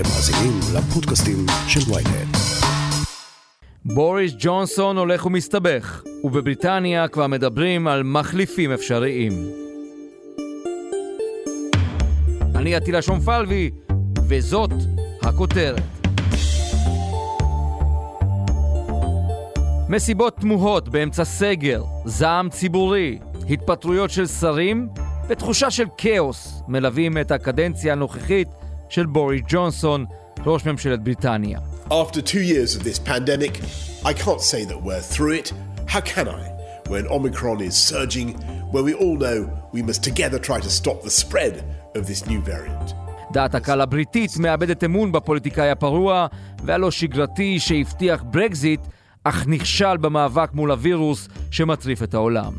אתם מאזינים לפודקאסטים של ויינט. בוריס ג'ונסון הולך ומסתבך, ובבריטניה כבר מדברים על מחליפים אפשריים. אני עטילה שומפלבי, וזאת הכותרת. מסיבות תמוהות באמצע סגר, זעם ציבורי, התפטרויות של שרים ותחושה של כאוס מלווים את הקדנציה הנוכחית של בוריס ג'ונסון, ראש ממשלת בריטניה. After two years of this pandemic, I can't say that we're through it. How can I? When Omicron is surging, when we all know we must together try to stop the spread of this new variant. דעת הקהל הבריטית מאבדת אמון בפוליטיקאי הפרוע והלא שגרתי שהבטיח ברקזיט, אך נכשל במאבק מול הווירוס שמטריף את העולם.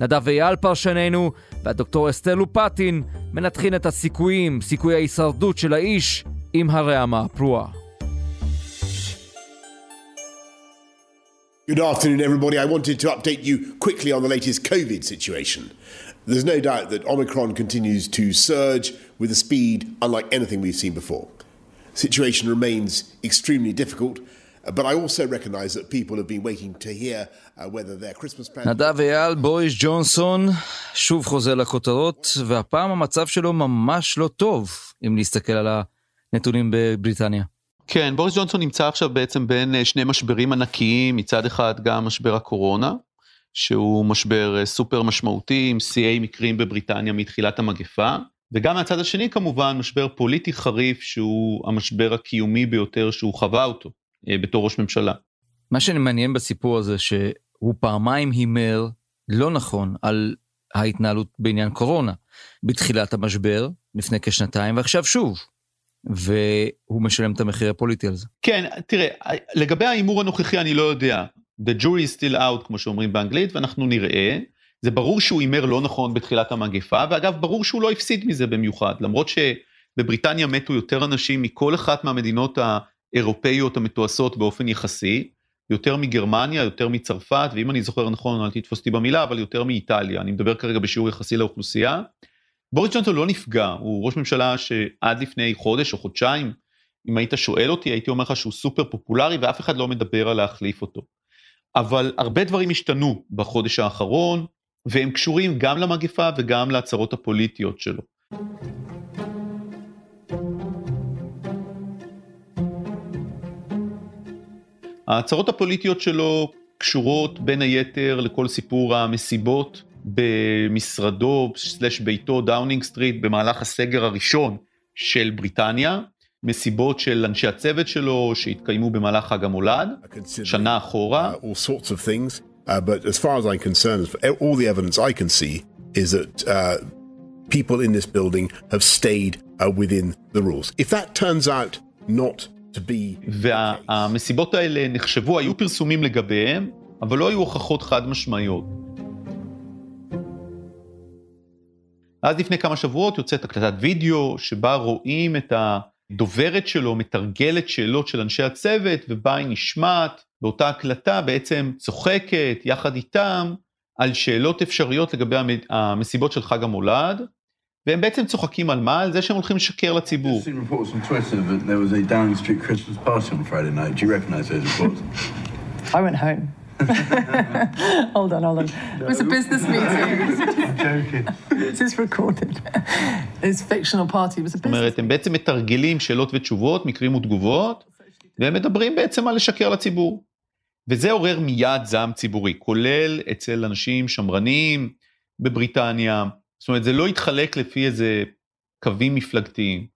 נדב אייל פרשננו והדוקטור אסתר לופטין מנתחים את הסיכויים, סיכויי ההישרדות של האיש עם הרעמה הפרועה. Good afternoon, everybody. I wanted to update you quickly on the latest COVID situation. There's no doubt that Omicron continues to surge with a speed unlike anything we've seen before. The situation remains extremely difficult, but I also recognize that people have been waiting to hear uh, whether their Christmas plans. נדב אייל, בוריס ג'ונסון, שוב חוזר לכותרות, והפעם המצב שלו ממש לא טוב, אם להסתכל על הנתונים בבריטניה. כן, בוריס ג'ונסון נמצא עכשיו בעצם בין אה, שני משברים ענקיים, מצד אחד גם משבר הקורונה, שהוא משבר אה, סופר משמעותי עם שיאי מקרים בבריטניה מתחילת המגפה, וגם מהצד השני כמובן משבר פוליטי חריף שהוא המשבר הקיומי ביותר שהוא חווה אותו בתור ראש ממשלה. מה שמעניין בסיפור הזה שהוא פעמיים הימר לא נכון על ההתנהלות בעניין קורונה. בתחילת המשבר, לפני כשנתיים, ועכשיו שוב. והוא משלם את המחיר הפוליטי על זה. כן, תראה, לגבי ההימור הנוכחי אני לא יודע. The jury is still out, כמו שאומרים באנגלית, ואנחנו נראה. זה ברור שהוא הימר לא נכון בתחילת המגפה, ואגב, ברור שהוא לא הפסיד מזה במיוחד, למרות שבבריטניה מתו יותר אנשים מכל אחת מהמדינות האירופאיות המתועשות באופן יחסי, יותר מגרמניה, יותר מצרפת, ואם אני זוכר נכון, אל תתפוס אותי במילה, אבל יותר מאיטליה, אני מדבר כרגע בשיעור יחסי לאוכלוסייה. בוריס ג'ונסון לא נפגע, הוא ראש ממשלה שעד לפני חודש או חודשיים, אם היית שואל אותי, הייתי אומר לך שהוא סופר פופולרי ואף אחד לא מדבר על להחליף אותו. אבל הרבה דברים השתנו בחודש האחרון, והם קשורים גם למגפה וגם להצהרות הפוליטיות שלו. ההצהרות הפוליטיות שלו קשורות בין היתר לכל סיפור המסיבות במשרדו slash ביתו דאונינג סטריט במהלך הסגר הראשון של בריטניה, מסיבות של אנשי הצוות שלו שהתקיימו במהלך חג המולד, שנה אחורה. Uh, uh, but as far as I'm concerned, all the evidence I can see is that uh, people in this building have stayed uh, within the rules. If that turns out not. והמסיבות האלה נחשבו, היו פרסומים לגביהם, אבל לא היו הוכחות חד משמעיות. אז לפני כמה שבועות יוצאת הקלטת וידאו שבה רואים את הדוברת שלו מתרגלת שאלות של אנשי הצוות ובה היא נשמעת באותה הקלטה בעצם צוחקת יחד איתם על שאלות אפשריות לגבי המסיבות של חג המולד. והם בעצם צוחקים על מה? על זה שהם הולכים לשקר לציבור. I went home. hold on, hold on. No. It was a business meeting. I'm joking. This is recorded. This fictional party was a business. זאת אומרת, הם בעצם מתרגלים שאלות ותשובות, מקרים ותגובות, והם מדברים בעצם על לשקר לציבור. וזה עורר מיד זעם ציבורי, כולל אצל אנשים שמרנים בבריטניה. זאת אומרת, זה לא התחלק לפי איזה קווים מפלגתיים.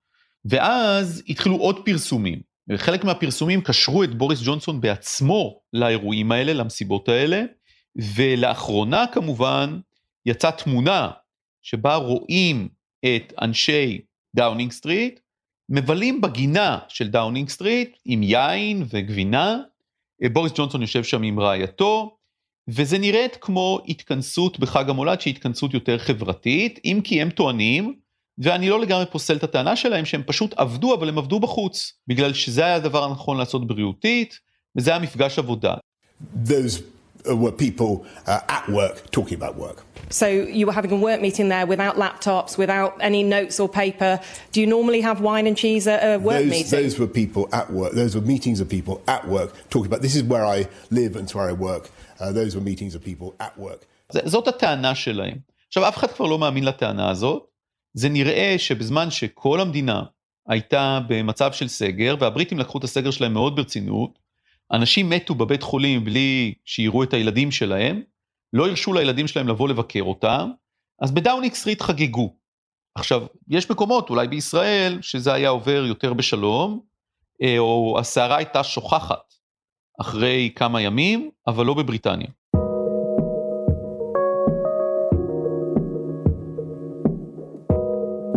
ואז התחילו עוד פרסומים. וחלק מהפרסומים קשרו את בוריס ג'ונסון בעצמו לאירועים האלה, למסיבות האלה, ולאחרונה כמובן יצאה תמונה שבה רואים את אנשי דאונינג סטריט, מבלים בגינה של דאונינג סטריט עם יין וגבינה, בוריס ג'ונסון יושב שם עם רעייתו, וזה נראית כמו התכנסות בחג המולד שהיא התכנסות יותר חברתית, אם כי הם טוענים ואני לא לגמרי פוסל את הטענה שלהם שהם פשוט עבדו, אבל הם עבדו בחוץ, בגלל שזה היה הדבר הנכון לעשות בריאותית, וזה היה מפגש עבודה. Those were people uh, at work talking about work. So you were having a work meeting there without laptops, without any notes or paper. Do you normally have wine and cheese at a work those, meeting? Those were people at work. Those were meetings of people at work talking about this is where I live and it's where I work. Uh, those were meetings of people at work. זאת הטענה שלהם. עכשיו, אף אחד כבר לא מאמין לטענה הזאת. זה נראה שבזמן שכל המדינה הייתה במצב של סגר, והבריטים לקחו את הסגר שלהם מאוד ברצינות, אנשים מתו בבית חולים בלי שיראו את הילדים שלהם, לא הרשו לילדים שלהם לבוא לבקר אותם, אז בדאונינג סטריט חגגו. עכשיו, יש מקומות, אולי בישראל, שזה היה עובר יותר בשלום, אה, או הסערה הייתה שוכחת אחרי כמה ימים, אבל לא בבריטניה.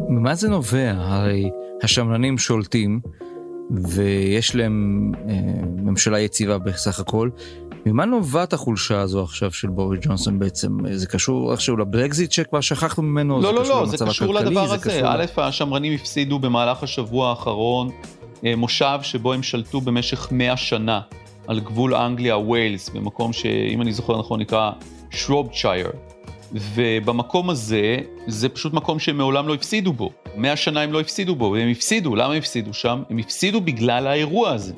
ממה זה נובע? הרי השמרנים שולטים ויש להם אה, ממשלה יציבה בסך הכל. ממה נובעת החולשה הזו עכשיו של בורי ג'ונסון בעצם? זה קשור איכשהו לברקזיט שכבר שכחנו ממנו? לא, לא, לא, זה קשור הכלכלי, לדבר זה הזה. קשור א', השמרנים הפסידו במהלך השבוע האחרון אה, מושב שבו הם שלטו במשך 100 שנה על גבול אנגליה ווילס, במקום שאם אני זוכר נכון נקרא שרובצ'ייר. ובמקום הזה, זה פשוט מקום שהם מעולם לא הפסידו בו. 100 שנה הם לא הפסידו בו, והם הפסידו. למה הם הפסידו שם? הם הפסידו בגלל האירוע הזה.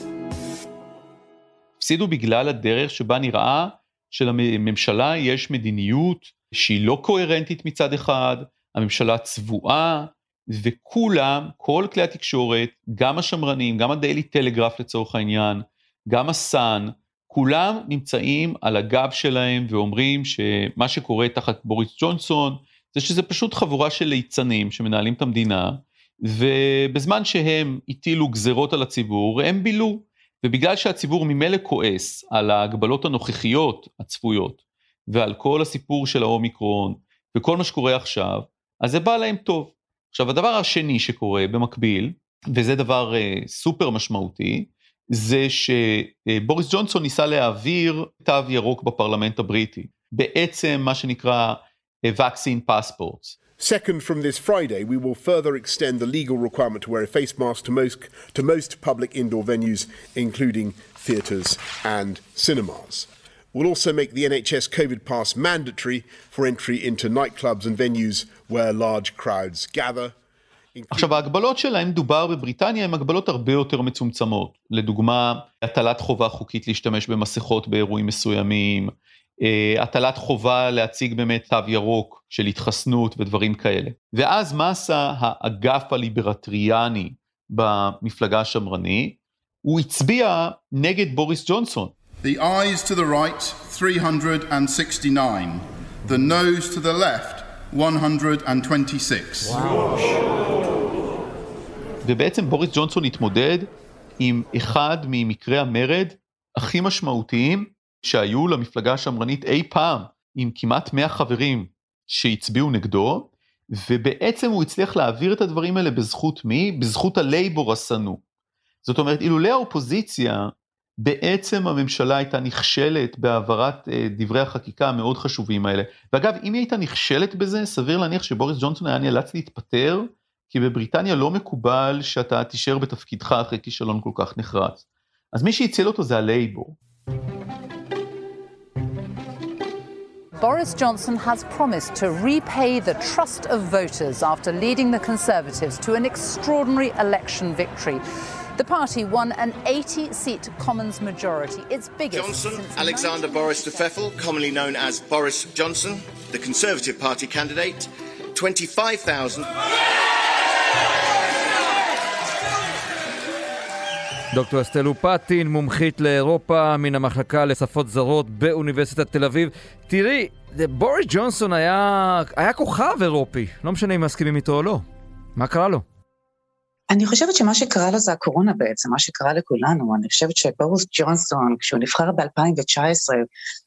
הפסידו בגלל הדרך שבה נראה שלממשלה יש מדיניות שהיא לא קוהרנטית מצד אחד, הממשלה צבועה, וכולם, כל כלי התקשורת, גם השמרנים, גם הדיילי טלגרף לצורך העניין, גם הסאן, כולם נמצאים על הגב שלהם ואומרים שמה שקורה תחת בוריס ג'ונסון זה שזה פשוט חבורה של ליצנים שמנהלים את המדינה ובזמן שהם הטילו גזרות על הציבור הם בילו ובגלל שהציבור ממילא כועס על ההגבלות הנוכחיות הצפויות ועל כל הסיפור של האומיקרון וכל מה שקורה עכשיו אז זה בא להם טוב. עכשיו הדבר השני שקורה במקביל וזה דבר uh, סופר משמעותי זה שבוריס ג'ונסון ניסה להעביר תו ירוק בפרלמנט הבריטי, בעצם מה שנקרא vaccine passports. Second, from this Friday, we will further extend the legal requirement to wear a face mask to most, to most public indoor venues, including theatres and cinemas. We'll also make the NHS COVID pass mandatory for entry into nightclubs and venues where large crowds gather. עכשיו ההגבלות שלהם דובר בבריטניה הן הגבלות הרבה יותר מצומצמות. לדוגמה, הטלת חובה חוקית להשתמש במסכות באירועים מסוימים, אה, הטלת חובה להציג באמת תו ירוק של התחסנות ודברים כאלה. ואז מה עשה האגף הליברטריאני במפלגה השמרנית? הוא הצביע נגד בוריס ג'ונסון. The eyes to the right, 369. The nose to the left, 126. ובעצם בוריס ג'ונסון התמודד עם אחד ממקרי המרד הכי משמעותיים שהיו למפלגה השמרנית אי פעם, עם כמעט 100 חברים שהצביעו נגדו, ובעצם הוא הצליח להעביר את הדברים האלה בזכות מי? בזכות הלייבור השנוא. זאת אומרת, אילולא האופוזיציה, בעצם הממשלה הייתה נכשלת בהעברת אה, דברי החקיקה המאוד חשובים האלה. ואגב, אם היא הייתה נכשלת בזה, סביר להניח שבוריס ג'ונסון היה נאלץ להתפטר, כי בבריטניה לא מקובל שאתה תישאר בתפקידך אחרי כישלון כל כך נחרץ. אז מי שהציל אותו זה הלייבור. Boris Johnson has promised to repay the trust of voters after leading the Conservatives to an extraordinary election victory. The party won an 80 seat Commons majority, its biggest. Johnson, since Alexander Boris de Pfeffel, commonly known as Boris Johnson, the Conservative Party candidate, 25,000. דוקטור אסתל אופטין, מומחית לאירופה מן המחלקה לשפות זרות באוניברסיטת תל אביב. תראי, בוריס ג'ונסון היה, היה כוכב אירופי, לא משנה אם מסכימים איתו או לא. מה קרה לו? אני חושבת שמה שקרה לו זה הקורונה בעצם, מה שקרה לכולנו. אני חושבת שבוריס ג'ונסון, כשהוא נבחר ב-2019,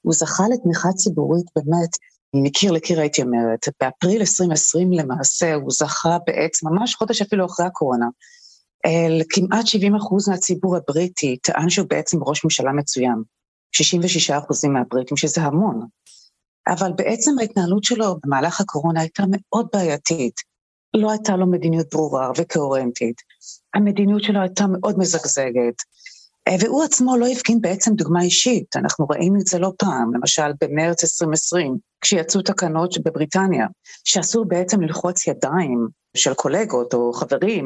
הוא זכה לתמיכה ציבורית באמת מקיר לקיר הייתי אומרת. באפריל 2020 למעשה הוא זכה בעצם, ממש חודש אפילו אחרי הקורונה, כמעט 70 אחוז מהציבור הבריטי טען שהוא בעצם ראש ממשלה מצוין. 66 אחוזים מהבריטים, שזה המון. אבל בעצם ההתנהלות שלו במהלך הקורונה הייתה מאוד בעייתית. לא הייתה לו מדיניות ברורה וקוהרנטית. המדיניות שלו הייתה מאוד מזגזגת. אה, והוא עצמו לא הפגין בעצם דוגמה אישית, אנחנו ראינו את זה לא פעם, למשל במרץ 2020, כשיצאו תקנות בבריטניה, שאסור בעצם ללחוץ ידיים של קולגות או חברים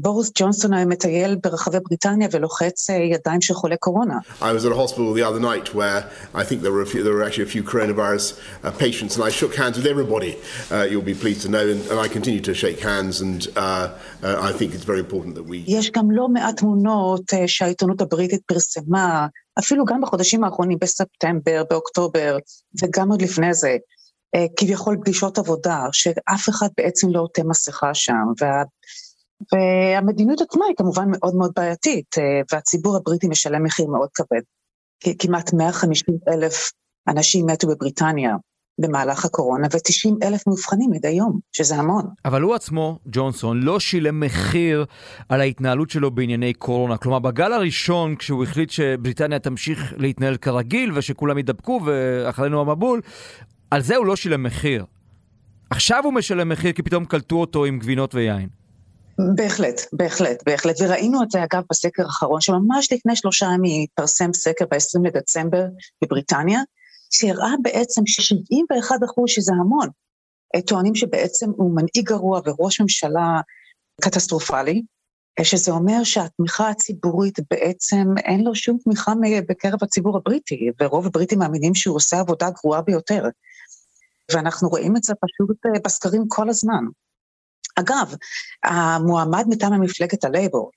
בוריס ג'ונסון היה מטייל ברחבי בריטניה ולוחץ ידיים של חולי קורונה. I was at a hospital the other night where I think there were, a few, there were actually a few coronavirus uh, patients and I shook hands with everybody, uh, you'll be pleased to know, and, and I continue to shake hands and uh, uh, I think it's very important that we... יש גם לא מעט תמונות שהעיתונות הבריטית פרסמה, אפילו גם בחודשים האחרונים, בספטמבר, באוקטובר, וגם עוד לפני זה. כביכול פגישות עבודה, שאף אחד בעצם לא עוטה מסכה שם, וה... והמדיניות עצמה היא כמובן מאוד מאוד בעייתית, אה, והציבור הבריטי משלם מחיר מאוד כבד. כמעט 150 אלף אנשים מתו בבריטניה במהלך הקורונה, ו-90 אלף מאובחנים מדי יום, שזה המון. אבל הוא עצמו, ג'ונסון, לא שילם מחיר על ההתנהלות שלו בענייני קורונה. כלומר, בגל הראשון, כשהוא החליט שבריטניה תמשיך להתנהל כרגיל ושכולם ידבקו ואחרינו המבול, על זה הוא לא שילם מחיר. עכשיו הוא משלם מחיר כי פתאום קלטו אותו עם גבינות ויין. בהחלט, בהחלט, בהחלט. וראינו את זה אגב בסקר האחרון, שממש לפני שלושה ימים התפרסם סקר ב-20 לדצמבר בבריטניה, שהראה בעצם ש-71 אחוז, שזה המון, טוענים שבעצם הוא מנהיג גרוע וראש ממשלה קטסטרופלי, שזה אומר שהתמיכה הציבורית בעצם אין לו שום תמיכה בקרב הציבור הבריטי, ורוב הבריטים מאמינים שהוא עושה עבודה גרועה ביותר. ואנחנו רואים את זה פשוט אה, בסקרים כל הזמן. אגב, המועמד מטעם המפלגת הלייבור,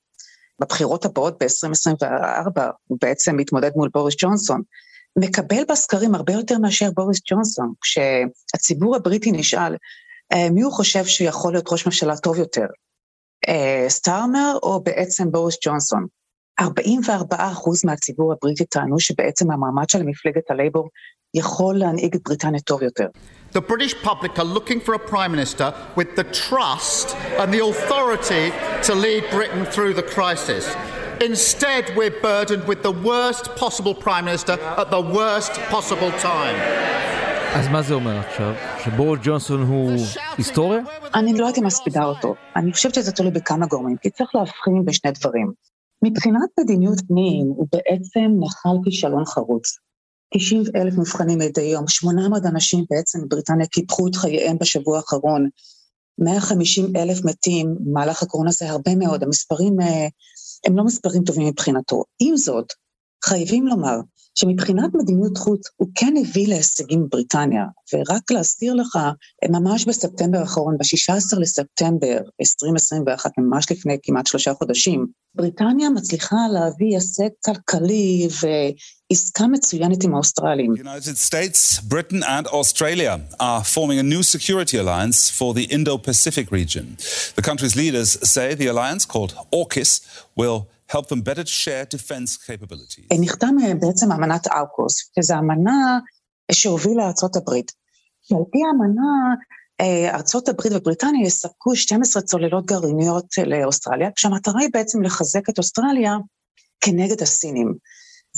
בבחירות הבאות ב-2024, הוא בעצם מתמודד מול בוריס ג'ונסון, מקבל בסקרים הרבה יותר מאשר בוריס ג'ונסון, כשהציבור הבריטי נשאל אה, מי הוא חושב שיכול להיות ראש ממשלה טוב יותר, אה, סטארמר או בעצם בוריס ג'ונסון. 44 אחוז מהציבור הבריטי טענו שבעצם המועמד של מפלגת הלייבור יכול להנהיג את בריטניה טוב יותר. The British public are looking for a Prime Minister with the trust and the authority to lead Britain through the crisis. Instead, we're burdened with the worst possible Prime Minister at the worst possible time. אז מה זה אומר עכשיו? שבוריס ג'ונסון הוא היסטוריה? אני לא הייתי מספידה אותו. אני חושבת שזה תלוי בכמה גורמים, כי צריך להבחין בשני דברים. מבחינת מדיניות פנים, הוא בעצם נחל כישלון חרוץ. 90 אלף מבחנים מדי יום, 800 אנשים בעצם בבריטניה קיפחו את חייהם בשבוע האחרון, 150 אלף מתים במהלך הקורונה זה הרבה מאוד, המספרים אה, הם לא מספרים טובים מבחינתו. עם זאת, חייבים לומר שמבחינת מדיניות חוץ הוא כן הביא להישגים בבריטניה, ורק להזכיר לך, ממש בספטמבר האחרון, ב-16 לספטמבר 2021, ממש לפני כמעט שלושה חודשים, בריטניה מצליחה להביא הישג כלכלי ועסקה מצוינת עם האוסטרלים. United States, Britain and Australia are forming a new security alliance for the Indo-Pacific region. The country's leaders say the alliance, called AUKUS, will help them better share defense capabilities. נחתם בעצם אמנת אאוקוס, שזו אמנה שהובילה ארצות הברית. שעל פי האמנה, ארצות הברית ובריטניה יספקו 12 צוללות גרעיניות לאוסטרליה, כשהמטרה היא בעצם לחזק את אוסטרליה כנגד הסינים.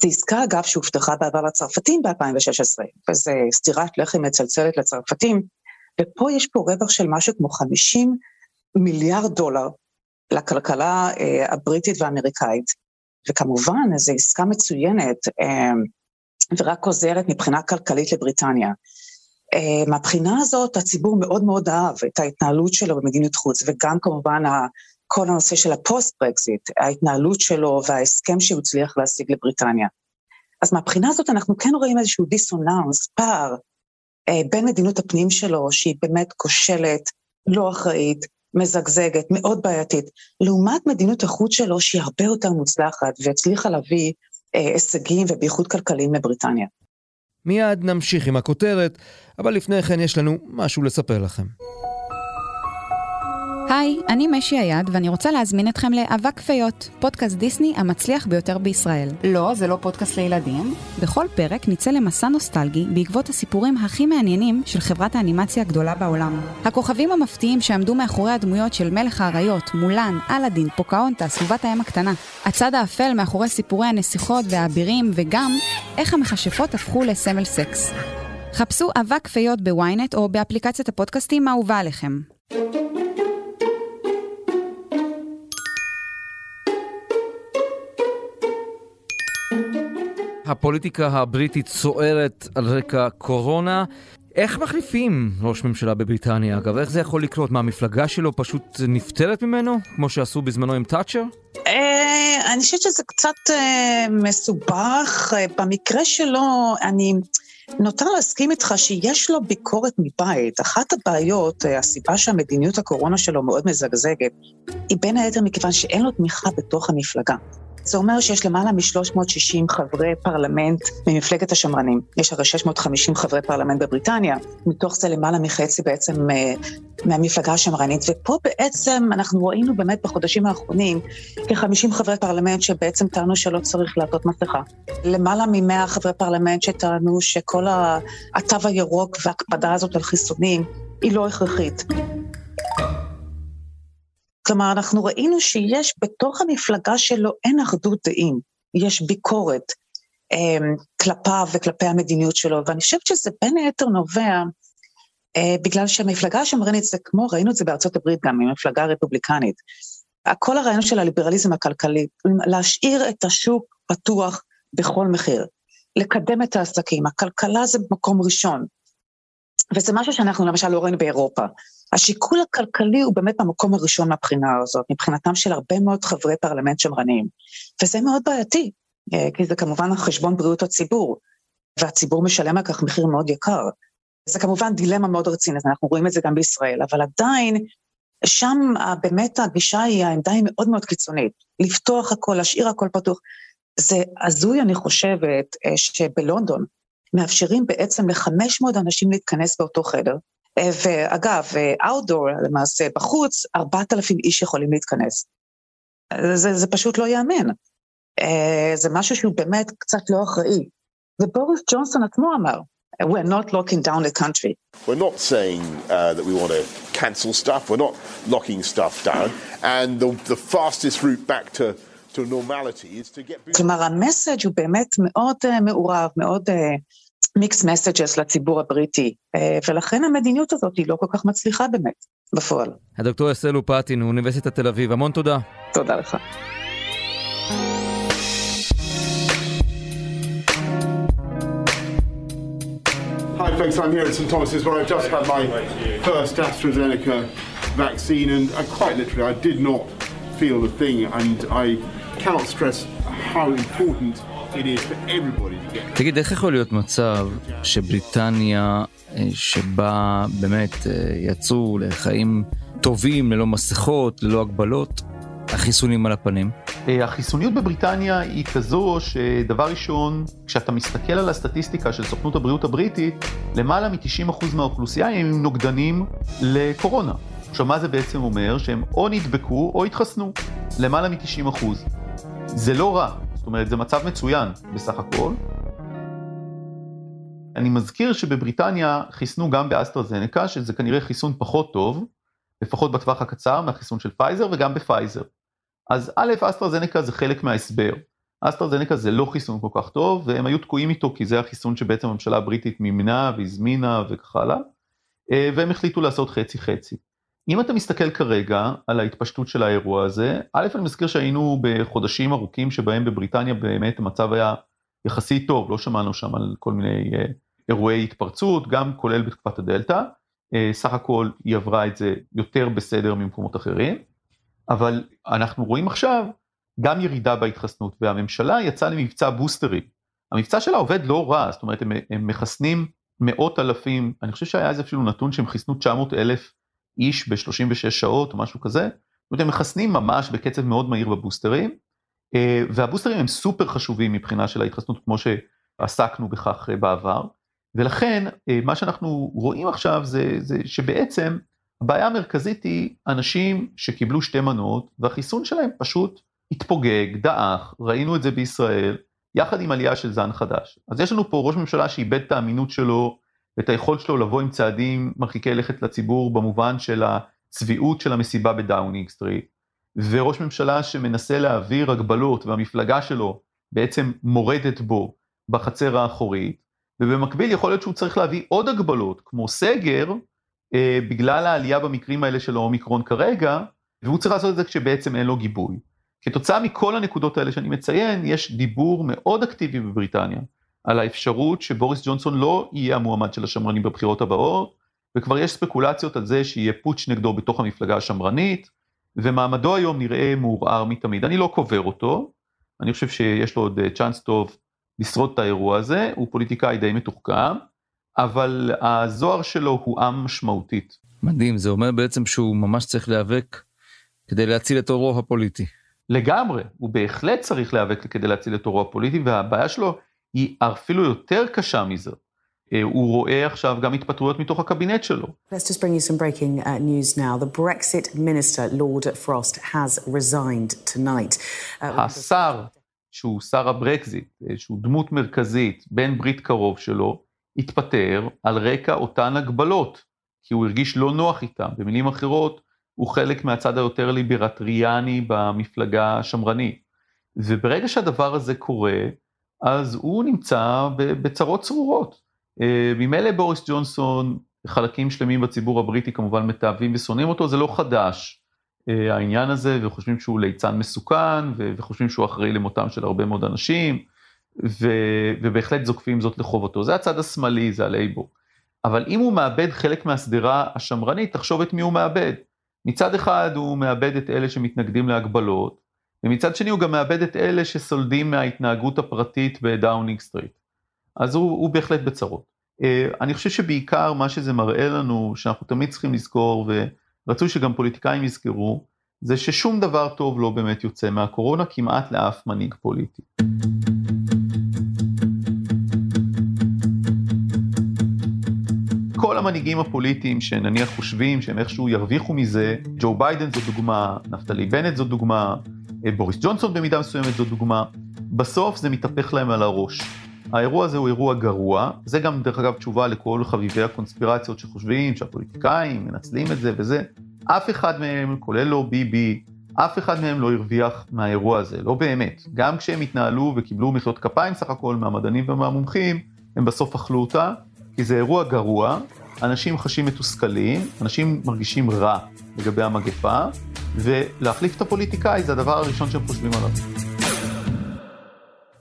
זו עסקה, אגב, שהובטחה בעבר לצרפתים ב-2016, וזו סטירת לחם מצלצלת לצרפתים, ופה יש פה רווח של משהו כמו 50 מיליארד דולר לכלכלה אה, הבריטית והאמריקאית. וכמובן, זו עסקה מצוינת אה, ורק עוזרת מבחינה כלכלית לבריטניה. אה, מהבחינה הזאת הציבור מאוד מאוד אהב את ההתנהלות שלו במדיניות חוץ, וגם כמובן כל הנושא של הפוסט-ברקזיט, ההתנהלות שלו וההסכם שהוא הצליח להשיג לבריטניה. אז מהבחינה הזאת אנחנו כן רואים איזשהו דיסוננס, פער, בין מדיניות הפנים שלו, שהיא באמת כושלת, לא אחראית, מזגזגת, מאוד בעייתית, לעומת מדיניות החוץ שלו שהיא הרבה יותר מוצלחת והצליחה להביא אה, הישגים ובייחוד כלכליים לבריטניה. מיד נמשיך עם הכותרת, אבל לפני כן יש לנו משהו לספר לכם. היי, אני משי היד, ואני רוצה להזמין אתכם לאבק פיות, פודקאסט דיסני המצליח ביותר בישראל. לא, זה לא פודקאסט לילדים. בכל פרק נצא למסע נוסטלגי בעקבות הסיפורים הכי מעניינים של חברת האנימציה הגדולה בעולם. הכוכבים המפתיעים שעמדו מאחורי הדמויות של מלך האריות, מולן, אלאדין, פוקהונטס, ובת הים הקטנה. הצד האפל מאחורי סיפורי הנסיכות והאבירים, וגם איך המכשפות הפכו לסמל סקס. חפשו אבק פיות בוויינט או באפליקציית הפודקאסטים האהובה עליכם. הפוליטיקה הבריטית סוערת על רקע קורונה. איך מחליפים ראש ממשלה בבריטניה, אגב? איך זה יכול לקרות? מה, המפלגה שלו פשוט נפטרת ממנו, כמו שעשו בזמנו עם תאצ'ר? אה, אני חושבת שזה קצת אה, מסובך. אה, במקרה שלו, אני נותר להסכים איתך שיש לו ביקורת מבית. אחת הבעיות, הסיבה שהמדיניות הקורונה שלו מאוד מזגזגת, היא בין היתר מכיוון שאין לו תמיכה בתוך המפלגה. זה אומר שיש למעלה מ-360 חברי פרלמנט ממפלגת השמרנים. יש הרי 650 חברי פרלמנט בבריטניה, מתוך זה למעלה מחצי בעצם אה, מהמפלגה השמרנית. ופה בעצם אנחנו ראינו באמת בחודשים האחרונים כ-50 חברי פרלמנט שבעצם טענו שלא צריך לעטות מסכה. למעלה מ-100 חברי פרלמנט שטענו שכל התו הירוק וההקפדה הזאת על חיסונים היא לא הכרחית. כלומר, אנחנו ראינו שיש בתוך המפלגה שלו אין אחדות דעים, יש ביקורת אה, כלפיו וכלפי המדיניות שלו, ואני חושבת שזה בין היתר נובע אה, בגלל שהמפלגה השמרנית זה כמו, ראינו את זה בארצות הברית גם, עם המפלגה הרפובליקנית. כל הרעיון של הליברליזם הכלכלי, להשאיר את השוק פתוח בכל מחיר, לקדם את העסקים, הכלכלה זה מקום ראשון. וזה משהו שאנחנו למשל לא ראינו באירופה. השיקול הכלכלי הוא באמת במקום הראשון מהבחינה הזאת, מבחינתם של הרבה מאוד חברי פרלמנט שמרניים. וזה מאוד בעייתי, אה, כי זה כמובן על חשבון בריאות הציבור, והציבור משלם על כך מחיר מאוד יקר. זה כמובן דילמה מאוד רצינית, אנחנו רואים את זה גם בישראל, אבל עדיין, שם באמת הגישה היא, העמדה היא מאוד מאוד קיצונית. לפתוח הכל, להשאיר הכל פתוח. זה הזוי, אני חושבת, אה, שבלונדון מאפשרים בעצם ל-500 אנשים להתכנס באותו חדר, ואגב, אאוטדור למעשה, בחוץ, 4,000 איש יכולים להתכנס. זה, זה פשוט לא ייאמן. זה משהו שהוא באמת קצת לא אחראי. ובוריס ג'ונסון עצמו אמר, we're not locking down the country. We're not saying uh, that we want to cancel stuff, we're not locking stuff down, and the, the fastest route back to to normality is to get... כלומר, המסאג' הוא באמת מאוד uh, מעורב, מאוד uh, מיקס מסג'ס לציבור הבריטי, אה, ולכן המדיניות הזאת היא לא כל כך מצליחה באמת, בפועל. הדוקטור אסלו פטין, מאוניברסיטת תל אביב, המון תודה. תודה לך. Hi folks, I'm here at St Thomas's where I've just had my first AstraZeneca vaccine and I, quite literally I did not feel the thing and I cannot stress how important תגיד, איך יכול להיות מצב שבריטניה, אה, שבה באמת אה, יצאו לחיים טובים, ללא מסכות, ללא הגבלות, החיסונים על הפנים? אה, החיסוניות בבריטניה היא כזו שדבר ראשון, כשאתה מסתכל על הסטטיסטיקה של סוכנות הבריאות הבריטית, למעלה מ-90% מהאוכלוסייה הם נוגדנים לקורונה. עכשיו, מה זה בעצם אומר? שהם או נדבקו או התחסנו, למעלה מ-90%. זה לא רע, זאת אומרת, זה מצב מצוין בסך הכל. אני מזכיר שבבריטניה חיסנו גם באסטרזנקה, שזה כנראה חיסון פחות טוב, לפחות בטווח הקצר, מהחיסון של פייזר וגם בפייזר. אז א', אסטרזנקה זה חלק מההסבר. אסטרזנקה זה לא חיסון כל כך טוב, והם היו תקועים איתו כי זה החיסון שבעצם הממשלה הבריטית מימנה והזמינה וכך הלאה, אה, והם החליטו לעשות חצי חצי. אם אתה מסתכל כרגע על ההתפשטות של האירוע הזה, א', אני מזכיר שהיינו בחודשים ארוכים שבהם בבריטניה באמת המצב היה יחסית טוב, לא שמענו שם על כל מיני אה, אירועי התפרצות, גם כולל בתקופת הדלתא, אה, סך הכל היא עברה את זה יותר בסדר ממקומות אחרים, אבל אנחנו רואים עכשיו גם ירידה בהתחסנות, והממשלה יצאה למבצע בוסטרי. המבצע שלה עובד לא רע, זאת אומרת הם, הם מחסנים מאות אלפים, אני חושב שהיה איזה אפילו נתון שהם חיסנו 900 אלף איש ב-36 שעות או משהו כזה, זאת אומרת, הם מחסנים ממש בקצב מאוד מהיר בבוסטרים, אה, והבוסטרים הם סופר חשובים מבחינה של ההתחסנות כמו שעסקנו בכך אה, בעבר, ולכן אה, מה שאנחנו רואים עכשיו זה, זה שבעצם הבעיה המרכזית היא אנשים שקיבלו שתי מנות והחיסון שלהם פשוט התפוגג, דעך, ראינו את זה בישראל, יחד עם עלייה של זן חדש. אז יש לנו פה ראש ממשלה שאיבד את האמינות שלו ואת היכולת שלו לבוא עם צעדים מרחיקי לכת לציבור במובן של הצביעות של המסיבה בדאונינג סטריט, וראש ממשלה שמנסה להעביר הגבלות והמפלגה שלו בעצם מורדת בו בחצר האחורית, ובמקביל יכול להיות שהוא צריך להביא עוד הגבלות כמו סגר אה, בגלל העלייה במקרים האלה של האומיקרון כרגע, והוא צריך לעשות את זה כשבעצם אין לו גיבוי. כתוצאה מכל הנקודות האלה שאני מציין, יש דיבור מאוד אקטיבי בבריטניה על האפשרות שבוריס ג'ונסון לא יהיה המועמד של השמרנים בבחירות הבאות, וכבר יש ספקולציות על זה שיהיה פוטש נגדו בתוך המפלגה השמרנית, ומעמדו היום נראה מעורער מתמיד. אני לא קובר אותו, אני חושב שיש לו עוד צ'אנס טוב לשרוד את האירוע הזה, הוא פוליטיקאי די מתוחכם, אבל הזוהר שלו הוא עם משמעותית. מדהים, זה אומר בעצם שהוא ממש צריך להיאבק כדי להציל את אורו הפוליטי. לגמרי, הוא בהחלט צריך להיאבק כדי להציל את אורו הפוליטי, והבעיה שלו היא אפילו יותר קשה מזה. הוא רואה עכשיו גם התפטרויות מתוך הקבינט שלו. Let's just bring you some breaking uh, news now. The Brexit minister, Lord Frost, has resigned tonight. Uh, השר, שהוא שר הברקזיט, שהוא דמות מרכזית, בן ברית קרוב שלו, התפטר על רקע אותן הגבלות, כי הוא הרגיש לא נוח איתם. במילים אחרות, הוא חלק מהצד היותר ליברטריאני במפלגה השמרנית. וברגע שהדבר הזה קורה, אז הוא נמצא בצרות צרורות. ממילא בוריס ג'ונסון, חלקים שלמים בציבור הבריטי כמובן מתעבים ושונאים אותו, זה לא חדש העניין הזה, וחושבים שהוא ליצן מסוכן, וחושבים שהוא אחראי למותם של הרבה מאוד אנשים, ובהחלט זוקפים זאת לחובתו. זה הצד השמאלי, זה הלייבור. אבל אם הוא מאבד חלק מהשדרה השמרנית, תחשוב את מי הוא מאבד. מצד אחד הוא מאבד את אלה שמתנגדים להגבלות, ומצד שני הוא גם מאבד את אלה שסולדים מההתנהגות הפרטית בדאונינג סטריט. אז הוא, הוא בהחלט בצרות. אני חושב שבעיקר מה שזה מראה לנו, שאנחנו תמיד צריכים לזכור, ורצוי שגם פוליטיקאים יזכרו, זה ששום דבר טוב לא באמת יוצא מהקורונה כמעט לאף מנהיג פוליטי. כל המנהיגים הפוליטיים שנניח חושבים שהם איכשהו ירוויחו מזה, ג'ו ביידן זו דוגמה, נפתלי בנט זו דוגמה, בוריס ג'ונסון במידה מסוימת זו דוגמה, בסוף זה מתהפך להם על הראש. האירוע הזה הוא אירוע גרוע, זה גם דרך אגב תשובה לכל חביבי הקונספירציות שחושבים שהפוליטיקאים מנצלים את זה וזה, אף אחד מהם, כולל לא ביבי, אף אחד מהם לא הרוויח מהאירוע הזה, לא באמת. גם כשהם התנהלו וקיבלו מחיאות כפיים סך הכל מהמדענים ומהמומחים, הם בסוף אכלו אותה, כי זה אירוע גרוע, אנשים חשים מתוסכלים, אנשים מרגישים רע לגבי המגפה, ולהחליף את הפוליטיקאי זה הדבר הראשון שהם חושבים עליו.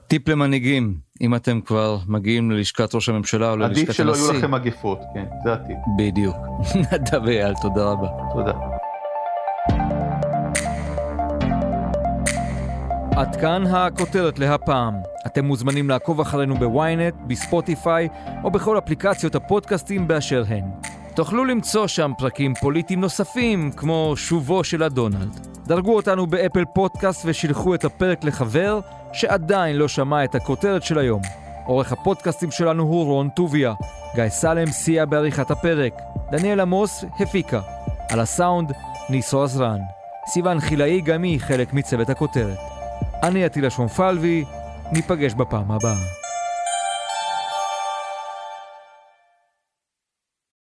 טיפ למנהיגים, אם אתם כבר מגיעים ללשכת ראש הממשלה או ללשכת הנשיא. עדיף שלא יהיו לכם מגפות, כן, זה הטיפ. בדיוק. נדב אייל, תודה רבה. תודה. עד כאן הכותרת להפעם. אתם מוזמנים לעקוב אחרינו בוויינט, בספוטיפיי או בכל אפליקציות הפודקאסטים באשר הן. תוכלו למצוא שם פרקים פוליטיים נוספים, כמו שובו של הדונלד. דרגו אותנו באפל פודקאסט ושילחו את הפרק לחבר שעדיין לא שמע את הכותרת של היום. עורך הפודקאסטים שלנו הוא רון טוביה. גיא סלם סייע בעריכת הפרק. דניאל עמוס הפיקה. על הסאונד, ניסו עזרן. סיון חילאי גם היא חלק מצוות הכותרת. אני עטילה שומפלבי, ניפגש בפעם הבאה.